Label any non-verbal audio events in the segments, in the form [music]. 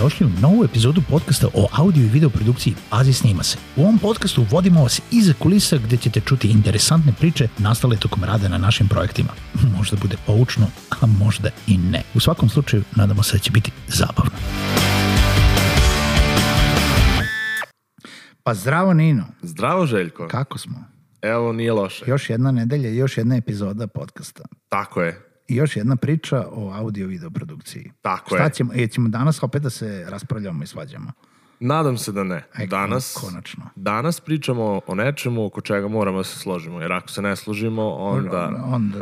Dobrodošli u novu epizodu podcasta o audio i video produkciji Pazi snima se. U ovom podcastu vodimo vas iza kulisa gde ćete čuti interesantne priče nastale tokom rada na našim projektima. [laughs] Možda bude poučno, a možda i ne. U svakom slučaju, nadamo se da će biti zabavno. Pa zdravo Nino, Zdravo, Željko. kako smo? Evo, nije loše. Još jedna nedelja, još jedna epizoda podcasta. Tako je. I još jedna priča o audio video produkciji. Tako Šta je. ćemo, e, ćemo danas opet da se raspravljamo i svađamo? Nadam se da ne. E, Danas, konačno. danas pričamo o nečemu oko čega moramo da se složimo. Jer ako se ne složimo, onda... Onda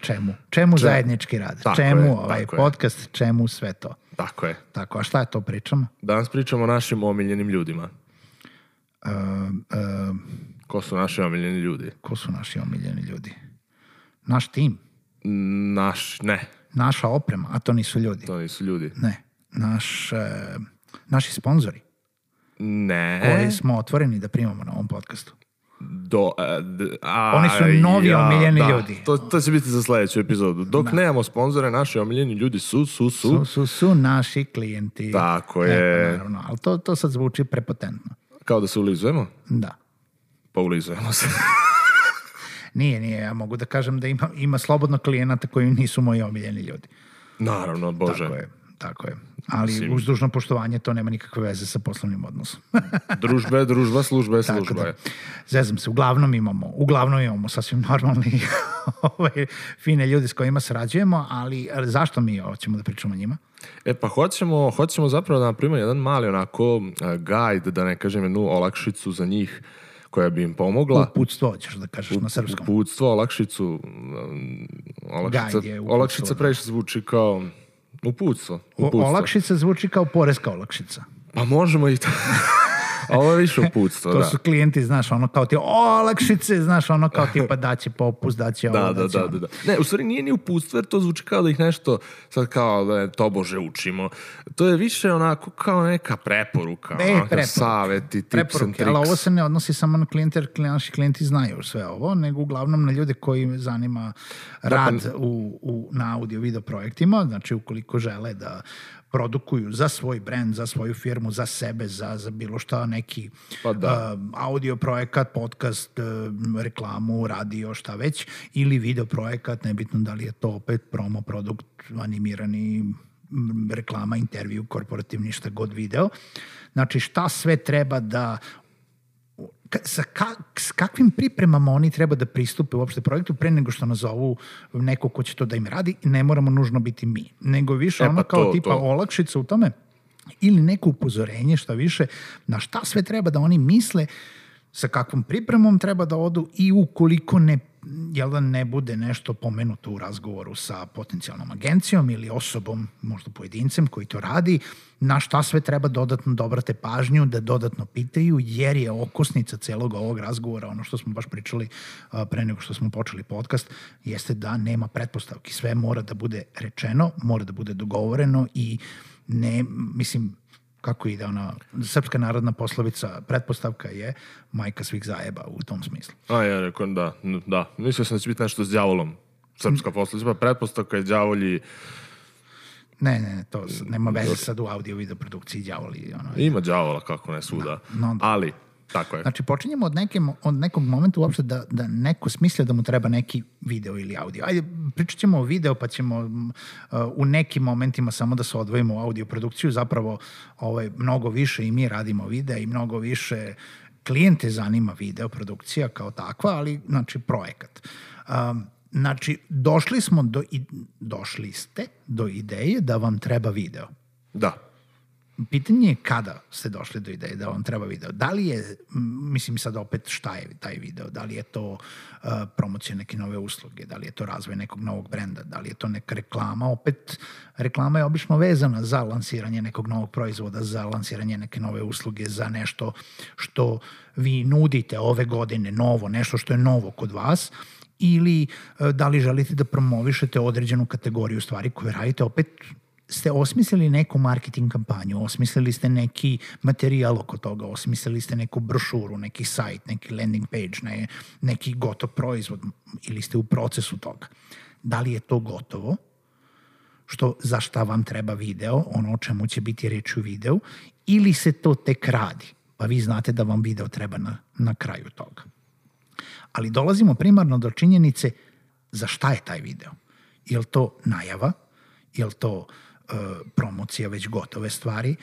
čemu? Čemu zajednički rad? Tako čemu je, ovaj tako je. podcast? Čemu sve to? Tako je. Tako, a šta je to pričamo? Danas pričamo o našim omiljenim ljudima. Uh, uh, Ko su naši omiljeni ljudi? ko su naši omiljeni ljudi? Naš tim, Naš, ne, naša oprema, a to nisu ljudi. to nisu ljudi. Ne, naš, uh, naši sponzori Ne. koji smo otvoreni da primamo na ovom podcastu. Do, e, a, Oni su novi omiljeni da, ljudi. To, to će biti za sledeću epizodu. Dok nemamo sponzore, naši omiljeni ljudi su, su, su. Su, su, su naši klijenti. Tako E, pa je. naravno, ali to, to sad zvuči prepotentno. Kao da se ulizujemo? Da. Pa ulizujemo se. [laughs] Nije, nije, ja mogu da kažem da ima, ima slobodno klijenata koji nisu moji omiljeni ljudi. Naravno, Bože. Tako je, tako je. Ali Mislim- uz dužno poštovanje to nema nikakve veze sa poslovnim odnosom. [laughs] Družba je družba, služba je Tako služba. da, zezam se, uglavnom imamo, uglavnom imamo sasvim normalni [laughs] ovaj, fine ljudi s kojima sarađujemo, ali zašto mi hoćemo da pričamo o njima? E pa hoćemo, hoćemo zapravo da napravimo jedan mali onako uh, guide, da ne kažem jednu olakšicu za njih koja bi im pomogla. Uputstvo, hoćeš da kažeš na srpskom. Uputstvo, olakšicu. um, Olakšica, uputstvo, olakšica da. previše zvuči kao uputstvo. O, uputstvo. olakšica zvuči kao poreska olakšica. Pa možemo i to. [laughs] Ovo je više uputstvo, To da. su klijenti, znaš, ono kao ti olakšice, znaš, ono kao [laughs] tipa daće popust, daće ovo, Da, da, daće da, da, da. Ne, u stvari nije ni uputstvo, jer to zvuči kao da ih nešto, sad kao da je tobože učimo. To je više onako kao neka preporuka, E, onako preporuke. saveti, tips and tricks. ali ovo se ne odnosi samo na klijente, jer naši klijenti znaju sve ovo, nego uglavnom na ljude koji zanima rad u, u, na audio video projektima, znači ukoliko žele da produkuju za svoj brand, za svoju firmu, za sebe, za, za bilo šta, neki Pa da. um, audio projekat, podcast, um, reklamu, radio, šta već, ili video projekat, nebitno da li je to opet promo produkt, animirani m, reklama, intervju, korporativni, šta god video. Znači šta sve treba da ka, sa, ka, s kakvim pripremama oni treba da pristupe uopšte projektu pre nego što nazovu neko ko će to da im radi ne moramo nužno biti mi. Nego više E, ono pa kao to, tipa to. olakšica u tome ili neko upozorenje šta više na šta sve treba da oni misle sa kakvom pripremom treba da odu i ukoliko ne jel da ne bude nešto pomenuto u razgovoru sa potencijalnom agencijom ili osobom, možda pojedincem koji to radi, na šta sve treba dodatno da obrate pažnju, da dodatno pitaju, jer je okosnica celog ovog razgovora, ono što smo baš pričali pre nego što smo počeli podcast, jeste da nema pretpostavki. Sve mora da bude rečeno, mora da bude dogovoreno i ne, mislim, kako ide ona, srpska narodna poslovica, pretpostavka je majka svih zajeba u tom smislu. A ja rekao, da, da. Mislio sam da će biti nešto s đavolom. Srpska poslovica, pa pretpostavka je đavolji... Ne, ne, ne, to nema veze sad u audio video produkciji đavoli. Ono. Ima đavola, kako ne svuda. no da. Ali, tako je. Znači, počinjemo od, neke, od nekog momenta uopšte da, da neko smislja da mu treba neki video ili audio. Ajde, pričat ćemo o video, pa ćemo uh, u nekim momentima samo da se odvojimo u audio produkciju. Zapravo, ovaj, mnogo više i mi radimo video i mnogo više klijente zanima video produkcija kao takva, ali znači projekat. Um, znači, došli smo do, i, došli ste do ideje da vam treba video. Da. Pitanje je kada ste došli do ideje da vam treba video. Da li je, mislim sad opet šta je taj video, da li je to uh, promocija neke nove usluge, da li je to razvoj nekog novog brenda, da li je to neka reklama, opet reklama je obično vezana za lansiranje nekog novog proizvoda, za lansiranje neke nove usluge, za nešto što vi nudite ove godine novo, nešto što je novo kod vas ili e, da li želite da promovišete određenu kategoriju stvari koje radite, opet ste osmislili neku marketing kampanju, osmislili ste neki materijal oko toga, osmislili ste neku brošuru, neki sajt, neki landing page, ne, neki gotov proizvod ili ste u procesu toga. Da li je to gotovo? Što, za šta vam treba video, ono o čemu će biti reč u videu, ili se to tek radi, pa vi znate da vam video treba na, na kraju toga. Ali dolazimo primarno do činjenice za šta je taj video. Je to najava? Je to promocija već gotove stvari, e,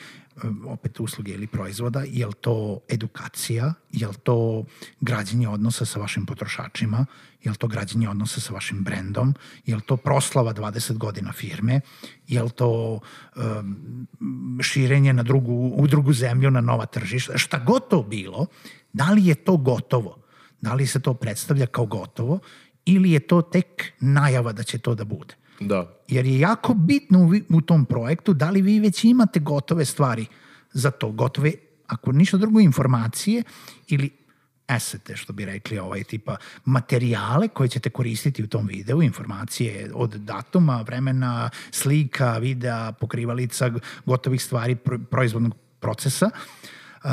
opet usluge ili proizvoda, je li to edukacija, je li to građenje odnosa sa vašim potrošačima, je li to građenje odnosa sa vašim brendom, je li to proslava 20 godina firme, je li to um, širenje na drugu, u drugu zemlju, na nova tržišta, šta god to bilo, da li je to gotovo? Da li se to predstavlja kao gotovo ili je to tek najava da će to da bude? Da. Jer je jako bitno u, tom projektu da li vi već imate gotove stvari za to, gotove, ako ništa drugo, informacije ili esete, što bi rekli, ovaj tipa materijale koje ćete koristiti u tom videu, informacije od datuma, vremena, slika, videa, pokrivalica, gotovih stvari, proizvodnog procesa, uh,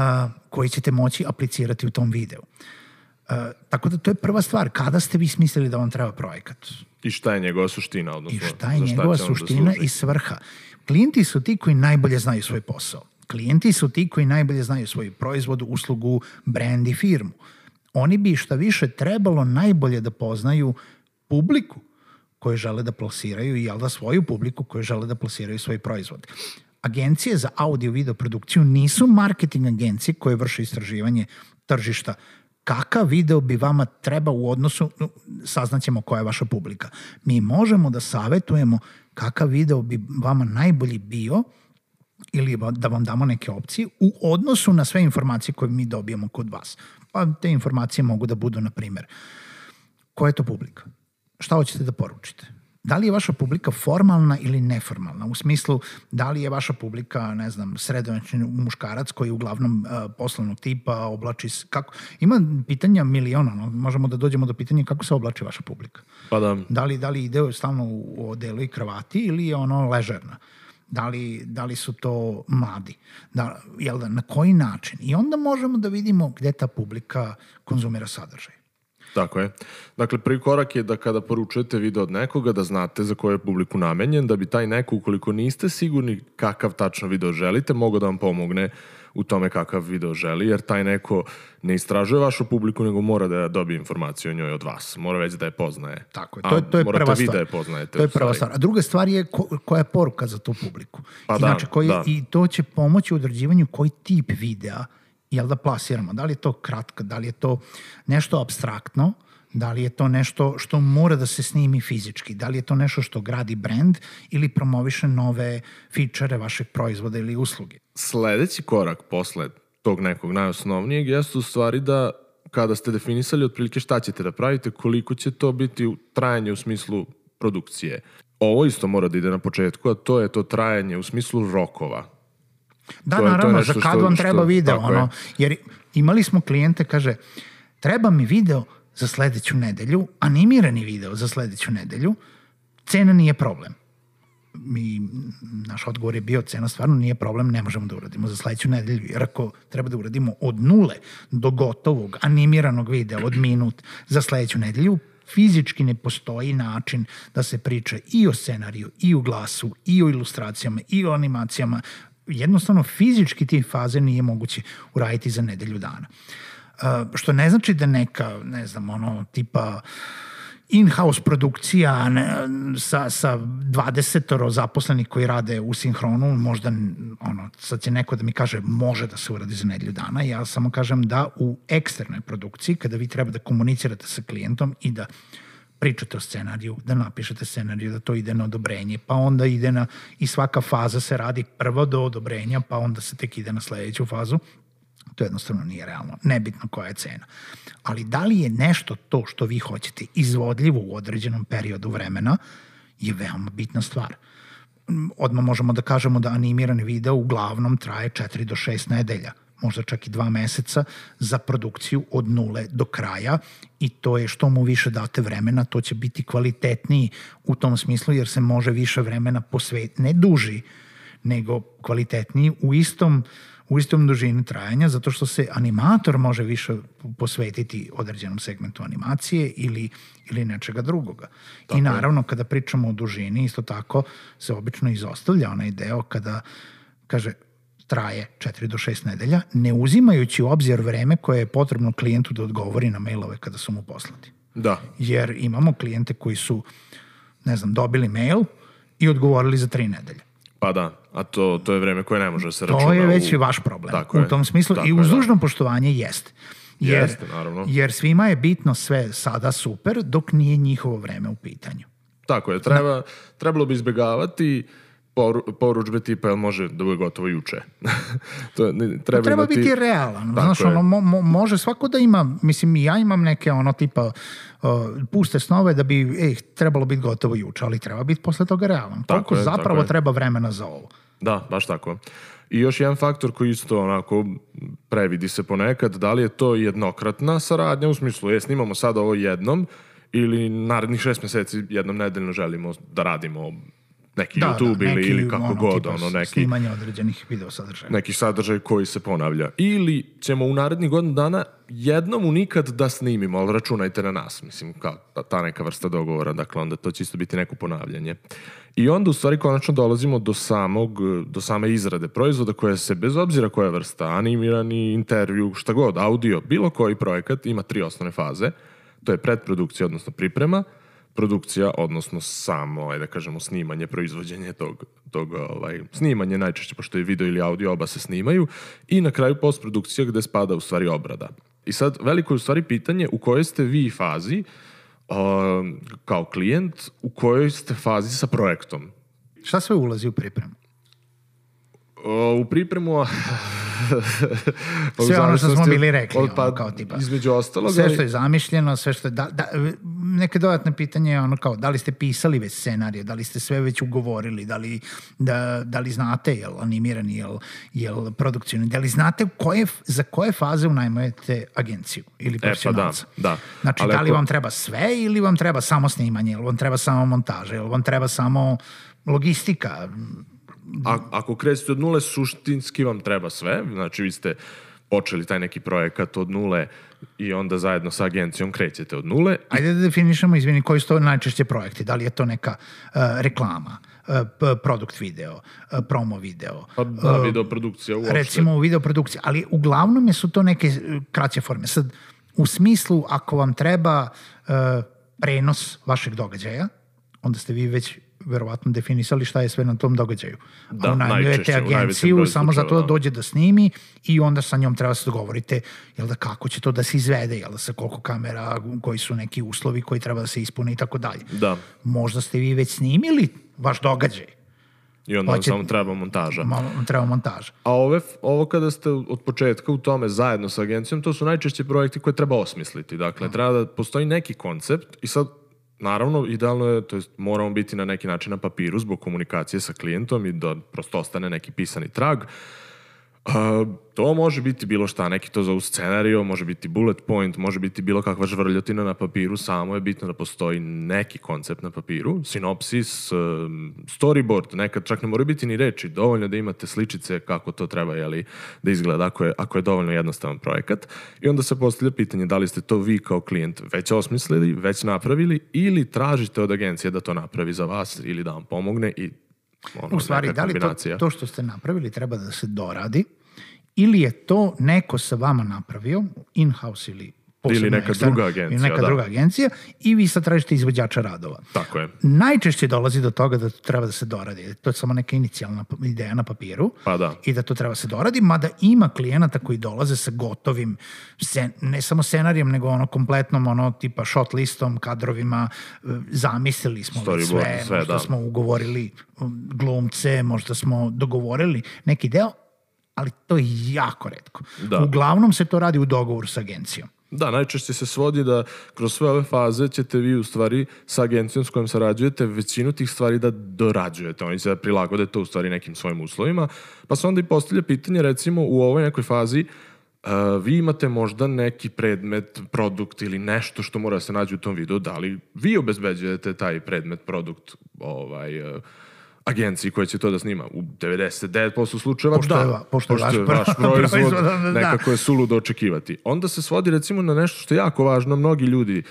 koji ćete moći aplicirati u tom videu. Uh, tako da to je prva stvar. Kada ste vi smislili da vam treba projekat? I šta je njegova suština? Odnosno, I šta je njegova da suština da i svrha? Klijenti su ti koji najbolje znaju svoj posao. Klijenti su ti koji najbolje znaju svoj proizvod, uslugu, brand i firmu. Oni bi šta više trebalo najbolje da poznaju publiku koje žele da plasiraju i jel da svoju publiku koje žele da plasiraju svoj proizvod. Agencije za audio video produkciju nisu marketing agencije koje vrše istraživanje tržišta kakav video bi vama treba u odnosu, saznaćemo koja je vaša publika. Mi možemo da savetujemo kakav video bi vama najbolji bio ili da vam damo neke opcije u odnosu na sve informacije koje mi dobijemo kod vas. Pa te informacije mogu da budu, na primer, koja je to publika? Šta hoćete da poručite? Da li je vaša publika formalna ili neformalna, u smislu da li je vaša publika, ne znam, sredovečni muškarac koji je uglavnom uh, poslovnog tipa, oblači se, kako, ima pitanja miliona, no? možemo da dođemo do pitanja kako se oblači vaša publika. Pa da. Da li, da li ide stalno u odelu i kravati ili je ono ležerna? Da li, da li su to mladi? Da, jel da, na koji način? I onda možemo da vidimo gde ta publika konzumira sadržaj. Tako je. Dakle, prvi korak je da kada poručujete video od nekoga, da znate za koju je publiku namenjen, da bi taj neko, ukoliko niste sigurni kakav tačno video želite, mogo da vam pomogne u tome kakav video želi, jer taj neko ne istražuje vašu publiku, nego mora da dobije informaciju o njoj od vas. Mora već da je poznaje. Tako je, to je, to je prva stvar. Da je poznajete. To je prva stvar. A druga stvar je ko, koja je poruka za tu publiku. Pa Inače, da, koji, da. I to će pomoći u određivanju koji tip videa jel da plasiramo. Da li je to kratka, da li je to nešto abstraktno, da li je to nešto što mora da se snimi fizički, da li je to nešto što gradi brand ili promoviše nove fičere vašeg proizvoda ili usluge. Sledeći korak posle tog nekog najosnovnijeg jeste u stvari da kada ste definisali otprilike šta ćete da pravite, koliko će to biti u trajanje u smislu produkcije. Ovo isto mora da ide na početku, a to je to trajanje u smislu rokova. Da, to naravno, za kad vam treba što, video, ono, jer imali smo klijente, kaže, treba mi video za sledeću nedelju, animirani video za sledeću nedelju, cena nije problem. Mi, naš odgovor je bio, cena stvarno nije problem, ne možemo da uradimo za sledeću nedelju, jer ako treba da uradimo od nule do gotovog animiranog videa od minut za sledeću nedelju, fizički ne postoji način da se priča i o scenariju, i o glasu, i o ilustracijama, i o animacijama, jednostavno fizički ti faze nije moguće uraditi za nedelju dana. Uh, što ne znači da neka, ne znam, ono, tipa in-house produkcija ne, sa, sa 20 zaposlenih koji rade u sinhronu, možda, ono, sad će neko da mi kaže može da se uradi za nedelju dana, ja samo kažem da u eksternoj produkciji, kada vi treba da komunicirate sa klijentom i da uh, pričate o scenariju, da napišete scenariju, da to ide na odobrenje, pa onda ide na, i svaka faza se radi prvo do odobrenja, pa onda se tek ide na sledeću fazu. To jednostavno nije realno. Nebitno koja je cena. Ali da li je nešto to što vi hoćete izvodljivo u određenom periodu vremena je veoma bitna stvar. Odmah možemo da kažemo da animirani video uglavnom traje 4 do 6 nedelja možda čak i dva meseca za produkciju od nule do kraja i to je što mu više date vremena, to će biti kvalitetniji u tom smislu jer se može više vremena posvetiti, ne duži, nego kvalitetniji u istom u istom dužini trajanja, zato što se animator može više posvetiti određenom segmentu animacije ili, ili nečega drugoga. Tako I naravno, kada pričamo o dužini, isto tako se obično izostavlja onaj deo kada kaže traje 4 do 6 nedelja, ne uzimajući u obzir vreme koje je potrebno klijentu da odgovori na mailove kada su mu poslati. Da. Jer imamo klijente koji su, ne znam, dobili mail i odgovorili za 3 nedelje. Pa da, a to, to je vreme koje ne može da se računa. To je već u... vaš problem Tako u tom smislu Tako i uz dužno da. poštovanje jeste. Jer, jeste, naravno. jer svima je bitno sve sada super dok nije njihovo vreme u pitanju. Tako je, treba, da. trebalo bi izbegavati poru, poručbe tipa jel može da bude gotovo juče. [laughs] to ne, treba, treba imati... biti realan. Znaš, ono, mo, mo, može svako da ima, mislim i ja imam neke ono tipa uh, puste snove da bi ej, trebalo biti gotovo juče, ali treba biti posle toga realan. Tako Koliko je, zapravo treba vremena za ovo? Da, baš tako. I još jedan faktor koji isto onako previdi se ponekad, da li je to jednokratna saradnja, u smislu je snimamo sad ovo jednom ili narednih šest meseci jednom nedeljno želimo da radimo neki da, YouTube da, neki, ili, kako ono, god, ono, neki... Snimanje određenih video sadržaja. Neki sadržaj koji se ponavlja. Ili ćemo u narednih godinu dana jednom u nikad da snimimo, ali računajte na nas, mislim, kao ta neka vrsta dogovora, dakle onda to će isto biti neko ponavljanje. I onda u stvari konačno dolazimo do samog, do same izrade proizvoda koja se, bez obzira koja vrsta, animirani, intervju, šta god, audio, bilo koji projekat ima tri osnovne faze. To je predprodukcija, odnosno priprema, produkcija, odnosno samo, ajde da kažemo, snimanje, proizvođenje tog, tog ovaj, snimanje najčešće, pošto je video ili audio, oba se snimaju, i na kraju postprodukcija gde spada u stvari obrada. I sad, veliko je u stvari pitanje u kojoj ste vi fazi uh, kao klijent, u kojoj ste fazi sa projektom. Šta sve ulazi u pripremu? u pripremu [laughs] sve ono što smo bili rekli od, pa, ono, kao tipa između ostalog sve što je zamišljeno sve što je da, da, neke dodatne pitanje je ono kao da li ste pisali već scenarije da li ste sve već ugovorili da li, da, da li znate jel animirani jel, jel produkcijni da li znate koje, za koje faze unajmujete agenciju ili profesionalca e, pa da, da. znači Ali da li ako... vam treba sve ili vam treba samo snimanje ili vam treba samo montaža ili vam treba samo logistika A, ako krećete od nule, suštinski vam treba sve. Znači, vi ste počeli taj neki projekat od nule i onda zajedno sa agencijom krećete od nule. Ajde da definišemo, izvini, koji su to najčešće projekti? Da li je to neka uh, reklama, uh, produkt video, uh, promo video? Pa da, video produkcija uopšte. Recimo video produkcija, ali uglavnom su to neke kraće forme. Sad, u smislu, ako vam treba uh, prenos vašeg događaja, onda ste vi već verovatno definisali šta je sve na tom događaju. Da, Unajmljujete agenciju samo zato da, da dođe da snimi i onda sa njom treba da se dogovorite jel da kako će to da se izvede, jel da sa koliko kamera, koji su neki uslovi koji treba da se ispune i tako dalje. Da. Možda ste vi već snimili vaš događaj. I onda Hoće, samo treba montaža. Malo treba montaža. A ove, ovo kada ste od početka u tome zajedno sa agencijom, to su najčešće projekti koje treba osmisliti. Dakle, treba da postoji neki koncept i sad Naravno, idealno je, to jest moramo biti na neki način na papiru zbog komunikacije sa klijentom i da prosto ostane neki pisani trag. Uh, Uh, to može biti bilo šta, neki to zovu scenario, može biti bullet point, može biti bilo kakva žvrljotina na papiru, samo je bitno da postoji neki koncept na papiru, sinopsis, uh, storyboard, nekad čak ne moraju biti ni reči, dovoljno da imate sličice kako to treba jeli, da izgleda ako je, ako je dovoljno jednostavan projekat. I onda se postavlja pitanje da li ste to vi kao klijent već osmislili, već napravili ili tražite od agencije da to napravi za vas ili da vam pomogne i Ono, u stvari, da li to, to što ste napravili treba da se doradi ili je to neko sa vama napravio, in-house ili ili neka ekstern, druga agencija. Ili neka da. druga agencija i vi sad tražite izvođača radova. Tako je. Najčešće dolazi do toga da to treba da se doradi. To je samo neka inicijalna ideja na papiru pa da. i da to treba da se doradi, mada ima klijenata koji dolaze sa gotovim, sen, ne samo scenarijem, nego ono kompletnom ono tipa shot listom, kadrovima, zamislili smo sve, sve, možda da. smo ugovorili um, glumce, možda smo dogovorili neki deo, ali to je jako redko. Da. Uglavnom se to radi u dogovoru sa agencijom. Da, najčešće se svodi da kroz sve ove faze ćete vi u stvari sa agencijom s kojom sarađujete većinu tih stvari da dorađujete. Oni se prilagode to u stvari nekim svojim uslovima. Pa se onda i postavlja pitanje recimo u ovoj nekoj fazi uh, vi imate možda neki predmet, produkt ili nešto što mora da se nađe u tom videu, da li vi obezbeđujete taj predmet, produkt ovaj, uh, agenciji koja će to da snima. U 99% slučajeva Pošto da. je va- pošto je vaš vaš pro- proizvod, proizvod, onda da. nekako je suludo očekivati. Onda se svodi recimo na nešto što je jako važno, mnogi ljudi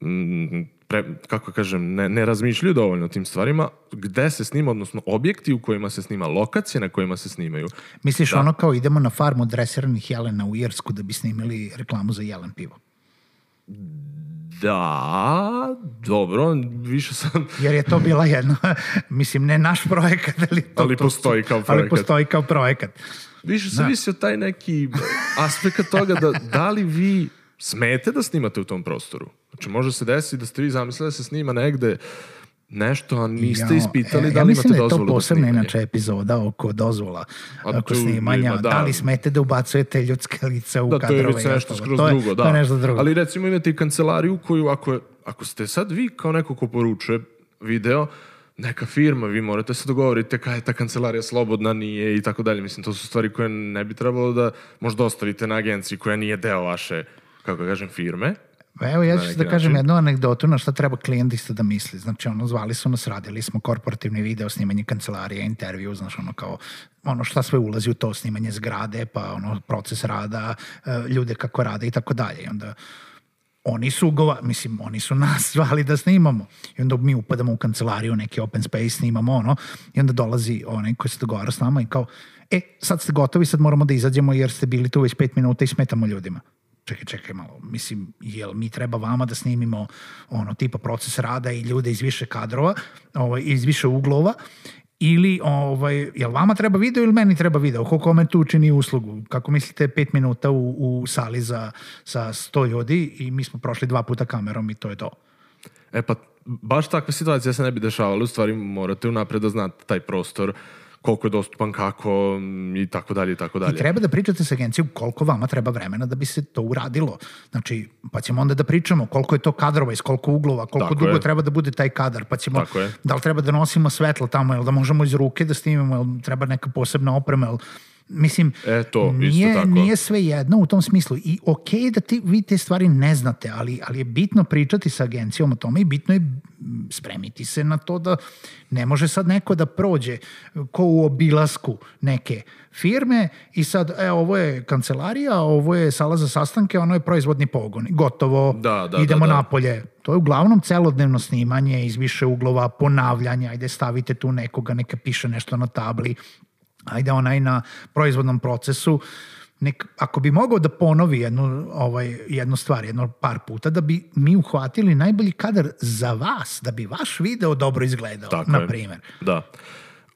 mm, pre, kako kažem, ne, ne razmišljaju dovoljno o tim stvarima, gde se snima, odnosno objekti u kojima se snima, lokacije na kojima se snimaju. Misliš ono kao idemo na farmu dresiranih jelena u Irsku da bi snimili reklamu za jelen pivo? Da, dobro, više sam... Jer je to bila jedna, mislim, ne naš projekat, ali, to, Ali to- postoji kao Ali projekat. postoji kao projekat. Više se visi o taj neki aspekt toga da, da li vi smete da snimate u tom prostoru. Znači, može se desiti da ste vi zamislili da se snima negde nešto, a niste Jao, ispitali e, da ja li mislim imate da je to dozvolu za posebna inače epizoda oko dozvola, A oko snimanja. ima, da. da. li smete da ubacujete ljudske lice u Da, to je kadrove? već nešto skroz to je, drugo, da. To je nešto drugo. Ali recimo imate i kancelariju koju ako, je, ako ste sad vi kao neko ko poručuje video, neka firma, vi morate se dogovorite kada je ta kancelarija slobodna, nije i tako dalje. Mislim, to su stvari koje ne bi trebalo da možda ostavite na agenciji koja nije deo vaše, kako kažem, firme. Pa Evo, ja ću da kažem jednu anegdotu na šta treba klijent isto da misli. Znači, ono, zvali su nas, radili smo korporativni video, snimanje kancelarije, intervju, znaš, ono kao, ono šta sve ulazi u to, snimanje zgrade, pa ono, proces rada, e, ljude kako rade i tako dalje. I onda, oni su gova, mislim, oni su nas [laughs] zvali da snimamo. I onda mi upadamo u kancelariju, neki open space, snimamo ono, i onda dolazi onaj koji se dogovara s nama i kao, e, sad ste gotovi, sad moramo da izađemo jer ste bili tu već pet minuta i smetamo ljudima. Čekaj, čekaj malo, mislim, jel mi treba vama da snimimo ono, tipa proces rada i ljude iz više kadrova, ovaj, iz više uglova, ili ovaj, jel vama treba video ili meni treba video? Ko kome tu čini uslugu? Kako mislite, pet minuta u, u sali za, sa sto ljudi i mi smo prošli dva puta kamerom i to je to. E pa, baš takve situacije se ne bi dešavale, u stvari morate unapred da znate taj prostor, koliko je dostupan, kako i tako dalje i tako I dalje. treba da pričate sa agencijom koliko vama treba vremena da bi se to uradilo. Znači, pa ćemo onda da pričamo koliko je to kadrova, iz koliko uglova, koliko Tako dugo je. treba da bude taj kadar, pa ćemo, da li treba da nosimo svetlo tamo, jel da možemo iz ruke da snimimo, jel treba neka posebna oprema, jel Mislim, E, to, isto nije, tako. nije sve jedno u tom smislu. I okej je da ti, vi te stvari ne znate, ali, ali je bitno pričati sa agencijom o tome i bitno je spremiti se na to da ne može sad neko da prođe ko u obilasku neke firme i sad, e, ovo je kancelarija, ovo je sala za sastanke, ono je proizvodni pogon. Gotovo, Da, da, idemo da, da. napolje. To je uglavnom celodnevno snimanje iz više uglova, ponavljanja, ajde stavite tu nekoga, neka piše nešto na tabli, ajde onaj na proizvodnom procesu, nek, ako bi mogao da ponovi jednu, ovaj, jednu stvar, jedno par puta, da bi mi uhvatili najbolji kadar za vas, da bi vaš video dobro izgledao, Tako na je. primjer. Da.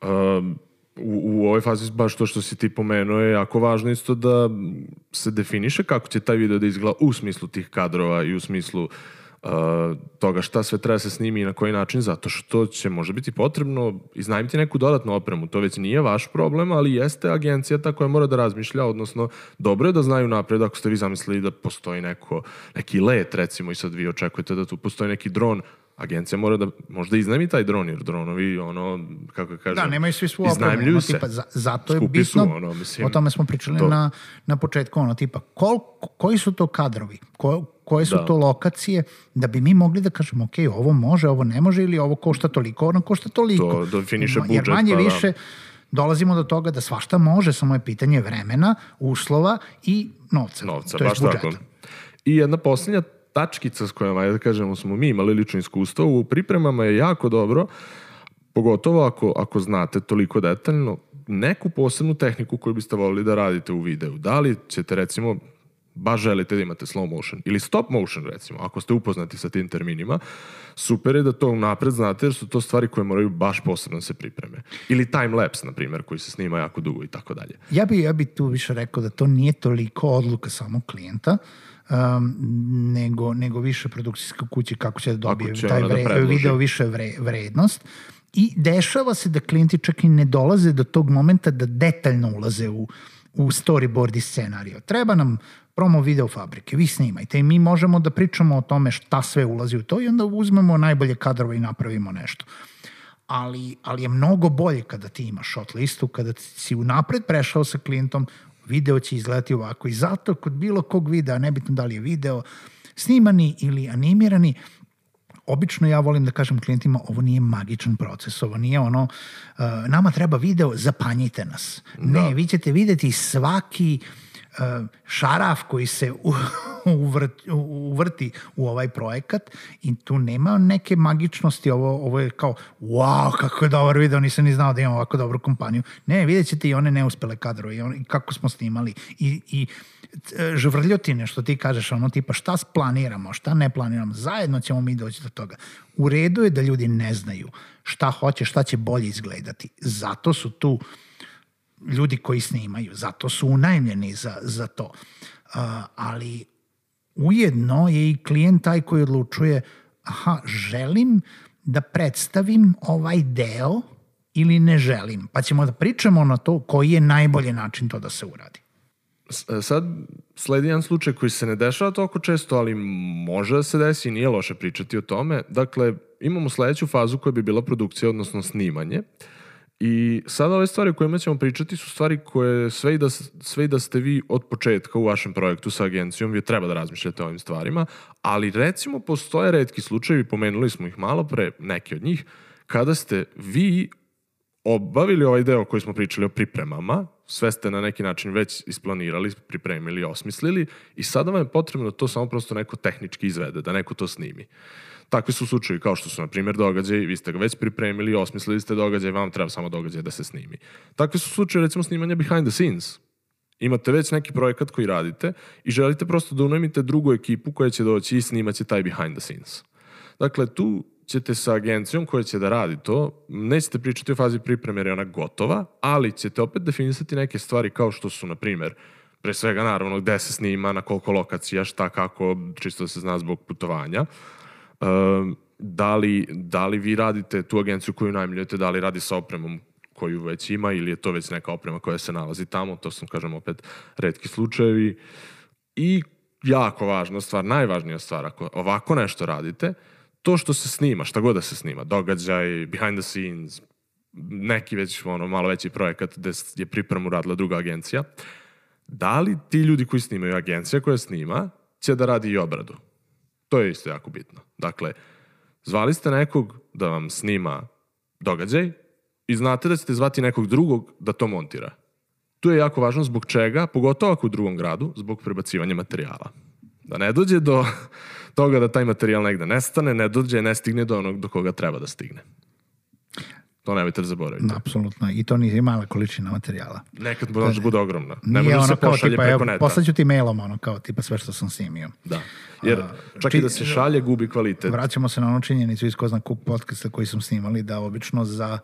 Um, u, u ovoj fazi baš to što si ti pomenuo je jako važno isto da se definiše kako će taj video da izgleda u smislu tih kadrova i u smislu uh, toga šta sve treba da se snimi i na koji način, zato što će možda biti potrebno iznajmiti neku dodatnu opremu. To već nije vaš problem, ali jeste agencija ta koja mora da razmišlja, odnosno dobro je da znaju napred ako ste vi zamislili da postoji neko, neki let recimo i sad vi očekujete da tu postoji neki dron, agencija mora da možda iznajmi taj dron, jer dronovi, ono, kako kažem, Da, nemaju svi svu opremu. se. tipa, za, zato je Skupi bitno, su, ono, mislim, o tome smo pričali to. na, na početku, ono, tipa, kol, koji su to kadrovi, ko, koje su Da. to lokacije, da bi mi mogli da kažemo, ok, ovo može, ovo ne može, ili ovo košta toliko, ono košta toliko. To definiše Jer budžet, manje pa da. više dolazimo do toga da svašta može, samo je pitanje vremena, uslova i novca. novca, baš budžeta. tako. I jedna posljednja tačkica s kojom, ajde da kažemo, smo mi imali lično iskustvo u pripremama je jako dobro, pogotovo ako, ako znate toliko detaljno, neku posebnu tehniku koju biste volili da radite u videu. Da li ćete, recimo, baš želite da imate slow motion ili stop motion recimo, ako ste upoznati sa tim terminima, super je da to napred znate jer su to stvari koje moraju baš posebno da se pripreme. Ili time lapse, na primjer, koji se snima jako dugo i tako dalje. Ja bi, ja bi tu više rekao da to nije toliko odluka samog klijenta, um, nego, nego više produkcijske kuće kako će da dobije će taj da vre, predloži. video više vre, vrednost. I dešava se da klijenti čak i ne dolaze do tog momenta da detaljno ulaze u u storyboard i scenario. Treba nam promo video fabrike, vi snimajte i mi možemo da pričamo o tome šta sve ulazi u to i onda uzmemo najbolje kadrove i napravimo nešto. Ali, ali je mnogo bolje kada ti imaš shot listu, kada si unapred prešao sa klijentom, video će izgledati ovako i zato kod bilo kog videa, nebitno da li je video snimani ili animirani, obično ja volim da kažem klijentima ovo nije magičan proces, ovo nije ono uh, nama treba video, zapanjite nas. Da. Ne, vi ćete videti svaki uh, šaraf koji se u, uvrti, uvrti u ovaj projekat i tu nema neke magičnosti, ovo, ovo je kao wow, kako je dobar video, nisam ni znao da imam ovako dobru kompaniju. Ne, vidjet ćete i one neuspele kadrove i, on, i kako smo snimali i, i žvrljotine što ti kažeš, ono tipa šta planiramo, šta ne planiramo, zajedno ćemo mi doći do toga. U redu je da ljudi ne znaju šta hoće, šta će bolje izgledati. Zato su tu ljudi koji snimaju, zato su unajmljeni za, za to. Uh, ali ujedno je i klijent taj koji odlučuje aha, želim da predstavim ovaj deo ili ne želim. Pa ćemo da pričamo na to koji je najbolji način to da se uradi. E, sad sledi jedan slučaj koji se ne dešava toliko često, ali može da se desi i nije loše pričati o tome. Dakle, imamo sledeću fazu koja bi bila produkcija, odnosno snimanje. I sada ove stvari o kojima ćemo pričati su stvari koje sve i, da, sve i da ste vi od početka u vašem projektu sa agencijom, vi treba da razmišljate o ovim stvarima, ali recimo postoje redki slučajevi, pomenuli smo ih malo pre, neki od njih, kada ste vi obavili ovaj deo koji smo pričali o pripremama, sve ste na neki način već isplanirali, pripremili, osmislili i sada vam je potrebno da to samo prosto neko tehnički izvede, da neko to snimi. Takvi su slučajevi kao što su, na primjer, događaj, vi ste ga već pripremili, osmislili ste događaj, vam treba samo događaj da se snimi. Takvi su slučajevi, recimo, snimanja behind the scenes. Imate već neki projekat koji radite i želite prosto da unajmite drugu ekipu koja će doći i snimaće taj behind the scenes. Dakle, tu ćete sa agencijom koja će da radi to, nećete pričati o fazi pripreme jer je ona gotova, ali ćete opet definisati neke stvari kao što su, na primer, pre svega naravno gde se snima, na koliko lokacija, šta, kako, čisto da se zna zbog putovanja. Um, da, li, da li vi radite tu agenciju koju najmljujete, da li radi sa opremom koju već ima ili je to već neka oprema koja se nalazi tamo, to sam, kažem, opet redki slučajevi. I jako važna stvar, najvažnija stvar, ako ovako nešto radite, to što se snima, šta god da se snima, događaj, behind the scenes, neki već ono, malo veći projekat gde je pripremu radila druga agencija, da li ti ljudi koji snimaju, agencija koja snima, će da radi i obradu? To je isto jako bitno. Dakle, zvali ste nekog da vam snima događaj i znate da ćete zvati nekog drugog da to montira. Tu je jako važno zbog čega, pogotovo ako u drugom gradu, zbog prebacivanja materijala. Da ne dođe do [laughs] toga da taj materijal negde nestane, ne dođe, ne stigne do onog do koga treba da stigne. To nemojte da zaboravite. Apsolutno. I to nije mala količina materijala. Nekad može da bude ogromna. Ne može da se pošalje tipa, preko neta. Poslaću ti mailom ono kao tipa sve što sam snimio. Da. Jer čak či, i da se šalje gubi kvalitet. Vraćamo se na ono činjenicu iz ko zna podcasta koji smo snimali da obično za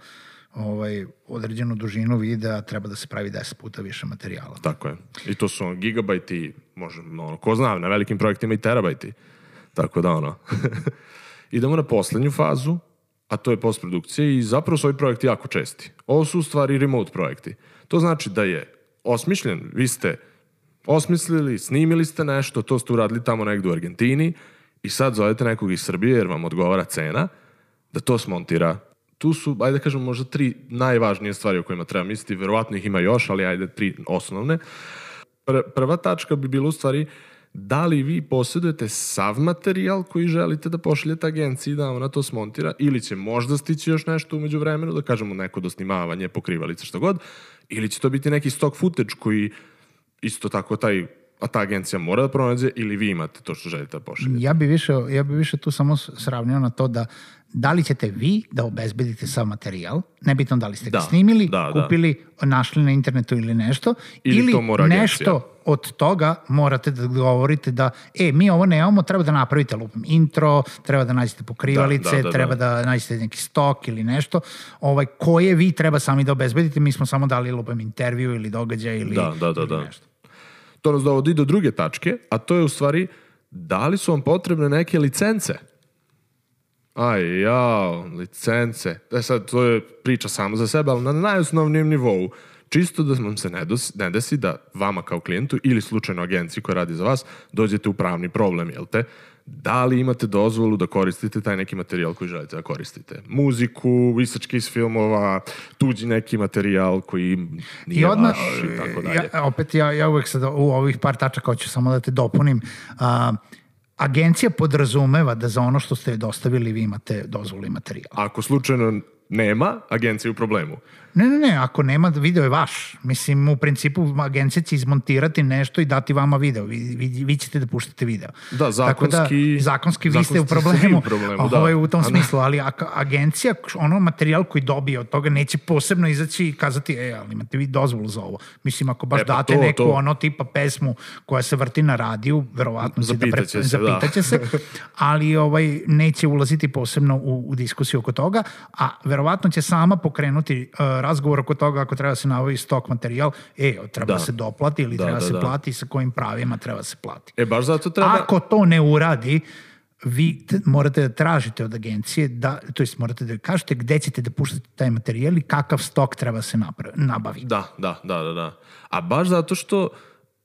ovaj, određenu dužinu videa treba da se pravi 10 puta više materijala. Tako je. I to su gigabajti, možda, ono, ko zna, na velikim projektima i terabajti. Tako da ono. [laughs] Idemo na poslednju fazu, a to je postprodukcija i zapravo su ovi projekti jako česti. Ovo su u stvari remote projekti. To znači da je osmišljen, vi ste osmislili, snimili ste nešto, to ste uradili tamo negde u Argentini i sad zovete nekog iz Srbije jer vam odgovara cena da to smontira. Tu su, ajde da kažem, možda tri najvažnije stvari o kojima treba misliti, verovatno ih ima još, ali ajde tri osnovne. Pr prva tačka bi bila u stvari uh, da li vi posjedujete sav materijal koji želite da pošaljete agenciji da ona to smontira ili će možda stići još nešto umeđu vremenu, da kažemo neko dosnimavanje, pokrivalice, što god, ili će to biti neki stock footage koji isto tako taj a ta agencija mora da pronađe ili vi imate to što želite da pošaljete? Ja bi više, ja bi više tu samo sravnio na to da da li ćete vi da obezbedite sav materijal, nebitno da li ste ga da, snimili, da, da. kupili, da. našli na internetu ili nešto, ili, ili nešto od toga morate da govorite da, e, mi ovo nemamo, treba da napravite lupom intro, treba da nađete pokrivalice, da, da, da, treba da. da nađete neki stok ili nešto, ovaj, koje vi treba sami da obezbedite, mi smo samo dali lupom intervju ili događaj ili, da, da, da, ili da. nešto. To nas dovodi do druge tačke, a to je u stvari da li su vam potrebne neke licence Aj, jao, licence. E sad, to je priča samo za sebe, ali na najosnovnijem nivou. čisto da vam se ne, dos, ne desi da vama kao klijentu ili slučajno agenciji koja radi za vas dođete u pravni problem, jel te? Da li imate dozvolu da koristite taj neki materijal koji želite da koristite? Muziku, visačke iz filmova, tuđi neki materijal koji nije I odmah, vaš i tako dalje. ja, opet ja, ja uvek sad u ovih par tačaka hoću samo da te dopunim. A, agencija podrazumeva da za ono što ste dostavili vi imate dozvolu i materijal. Ako slučajno nema, agencija je u problemu. Ne, ne, ne, ako nema, video je vaš. Mislim, u principu agencija će izmontirati nešto i dati vama video. Vi, vi, vi ćete da puštate video. Da, Tako da, zakonski- zakonski vi ste u zakonski ste vi problemu, u problemu, da. ovaj, u tom da. smislu, ali ako agencija, ono materijal koji dobije od toga neće posebno izaći i kazati, e, ali imate vi dozvolu za ovo. Mislim, ako baš E, pa date to, neku to. ono tipa pesmu koja se vrti na radiju, verovatno će da pre, Zapitaće se, da. zapitaće se, [laughs] ali ovaj, neće ulaziti posebno u, u diskusiju oko toga, a verovatno će sama pokrenuti uh, razgovor oko toga ako treba da se nabavi stok materijal, e, treba da, se doplati ili Da, treba da, se da. plati, sa kojim pravima treba se plati. E, baš zato treba... Ako to ne uradi, vi morate da tražite od agencije, da, to jest morate da kažete gde ćete da puštate taj materijal i kakav stok treba se napra- nabaviti. Da, da, da, da, da. A baš zato što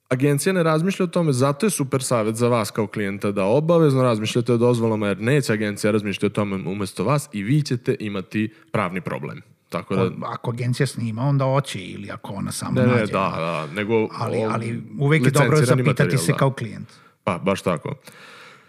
agencija ne razmišlja o tome, zato je super savjet za vas kao klijenta da obavezno razmišljate o dozvolama, jer neće agencija razmišljati o tome umesto vas i vi ćete imati pravni problem. Tako da, Ako agencija snima, onda oće ili ako ona sama ne, nađe. ne, da, da, nego... Ali, ali uvek je dobro zapitati materijal, se da. kao klijent. Pa, baš tako.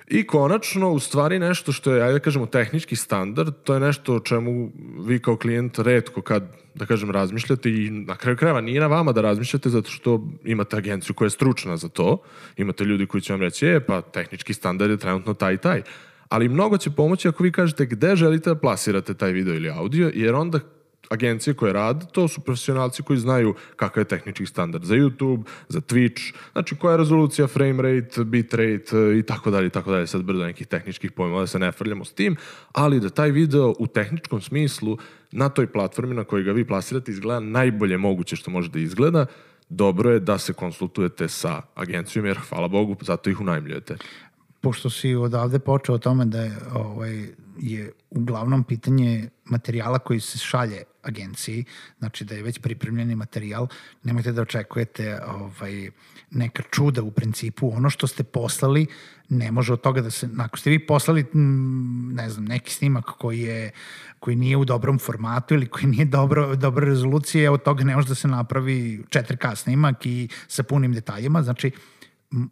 I konačno, u stvari nešto što je, ajde da kažemo, tehnički standard, to je nešto o čemu vi kao klijent redko kad, da kažem, razmišljate i na kraju krajeva nije na vama da razmišljate zato što imate agenciju koja je stručna za to, imate ljudi koji će vam reći, e, pa tehnički standard je trenutno taj i taj. Ali mnogo će pomoći ako vi kažete gde želite da plasirate taj video ili audio, jer onda agencije koje rade, to su profesionalci koji znaju kakav je tehnički standard za YouTube, za Twitch, znači koja je rezolucija, frame rate, bit rate e, i tako dalje, i tako dalje, sad brdo nekih tehničkih pojmova da se ne frljamo s tim, ali da taj video u tehničkom smislu na toj platformi na kojoj ga vi plasirate izgleda najbolje moguće što može da izgleda, dobro je da se konsultujete sa agencijom, jer hvala Bogu, zato ih unajmljujete. pošto si odavde počeo o tome da je, ovaj, je uglavnom pitanje materijala koji se šalje agenciji, znači da je već pripremljeni materijal, nemojte da očekujete ovaj, neka čuda u principu. Ono što ste poslali ne može od toga da se, ako ste vi poslali ne znam, neki snimak koji je koji nije u dobrom formatu ili koji nije dobro, dobra rezolucija, od toga ne može da se napravi 4K snimak i sa punim detaljima, znači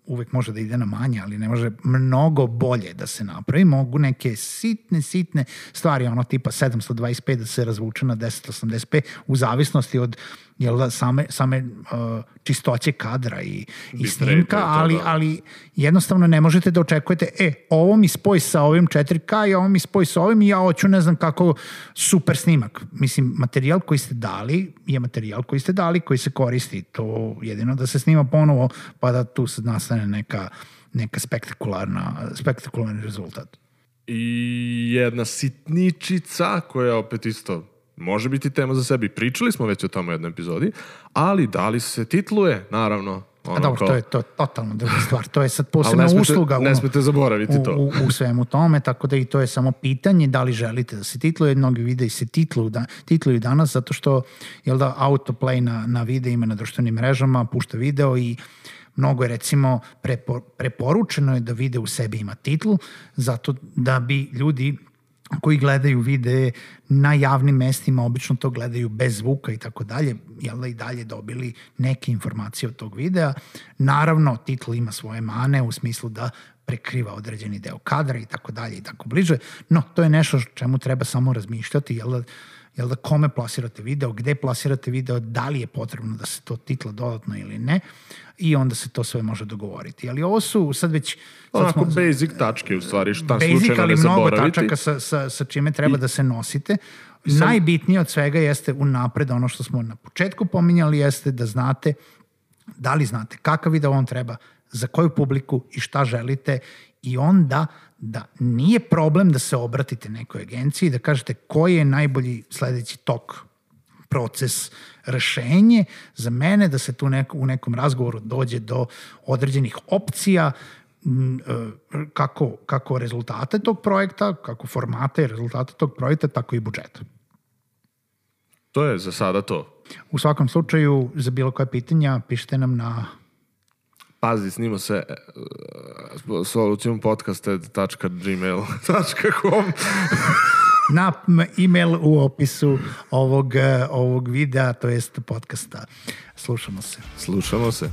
uvek može da ide na manje, ali ne može mnogo bolje da se napravi. Mogu neke sitne, sitne stvari, ono tipa 725 da se razvuče na 1080p u zavisnosti od jel da, same, same uh, čistoće kadra i, i snimka, to, ali, da. ali jednostavno ne možete da očekujete, e, ovo mi spoj sa ovim 4K i ovo mi spoj sa ovim i ja hoću ne znam kako super snimak. Mislim, materijal koji ste dali je materijal koji ste dali, koji se koristi. To jedino da se snima ponovo, pa da tu nastane neka, neka spektakularna, spektakularni rezultat. I jedna sitničica koja opet isto može biti tema za sebe. I Pričali smo već o tome u jednoj epizodi, ali da li se titluje, naravno. Ono A dobro, kao- to je, to je totalno druga stvar. To je sad [laughs] posebna usluga. ne smete zaboraviti u, to. u, u svemu tome, tako da i to je samo pitanje da li želite da se titluje. Mnogi videi se titluju, da, titluju danas zato što jel da, autoplay na, na videima na društvenim mrežama pušta video i mnogo je recimo prepo, preporučeno je da video u sebi ima titl zato da bi ljudi koji gledaju videe na javnim mestima, obično to gledaju bez zvuka i tako dalje, jel da i dalje dobili neke informacije od tog videa. Naravno, titl ima svoje mane u smislu da prekriva određeni deo kadra i tako dalje i tako bliže, no to je nešto čemu treba samo razmišljati, jel da, jel da kome plasirate video, gde plasirate video, da li je potrebno da se to titla dodatno ili ne i onda se to sve može dogovoriti. Ali ovo su sad već... sad Onako smo- basic tačke u stvari, šta basic, slučajno ali ne mnogo zaboraviti. tačaka sa, sa, sa čime treba da se nosite. Najbitnije od svega jeste unapred ono što smo na početku pominjali jeste da znate da li znate kakav video vam treba, za koju publiku i šta želite i onda da nije problem da se obratite nekoj agenciji, da kažete koji je najbolji sledeći tok proces rešenje za mene da se tu neko, u nekom razgovoru dođe do određenih opcija e, kako, kako rezultate tog projekta, kako formate i rezultate tog projekta, tako i budžeta. To je za sada to. U svakom slučaju, za bilo koje pitanja, pišite nam na Pazi, snima se uh, solucijum podcast.gmail.com [laughs] [laughs] na email u opisu ovog, ovog videa, to jest podcasta. Slušamo se. Slušamo se.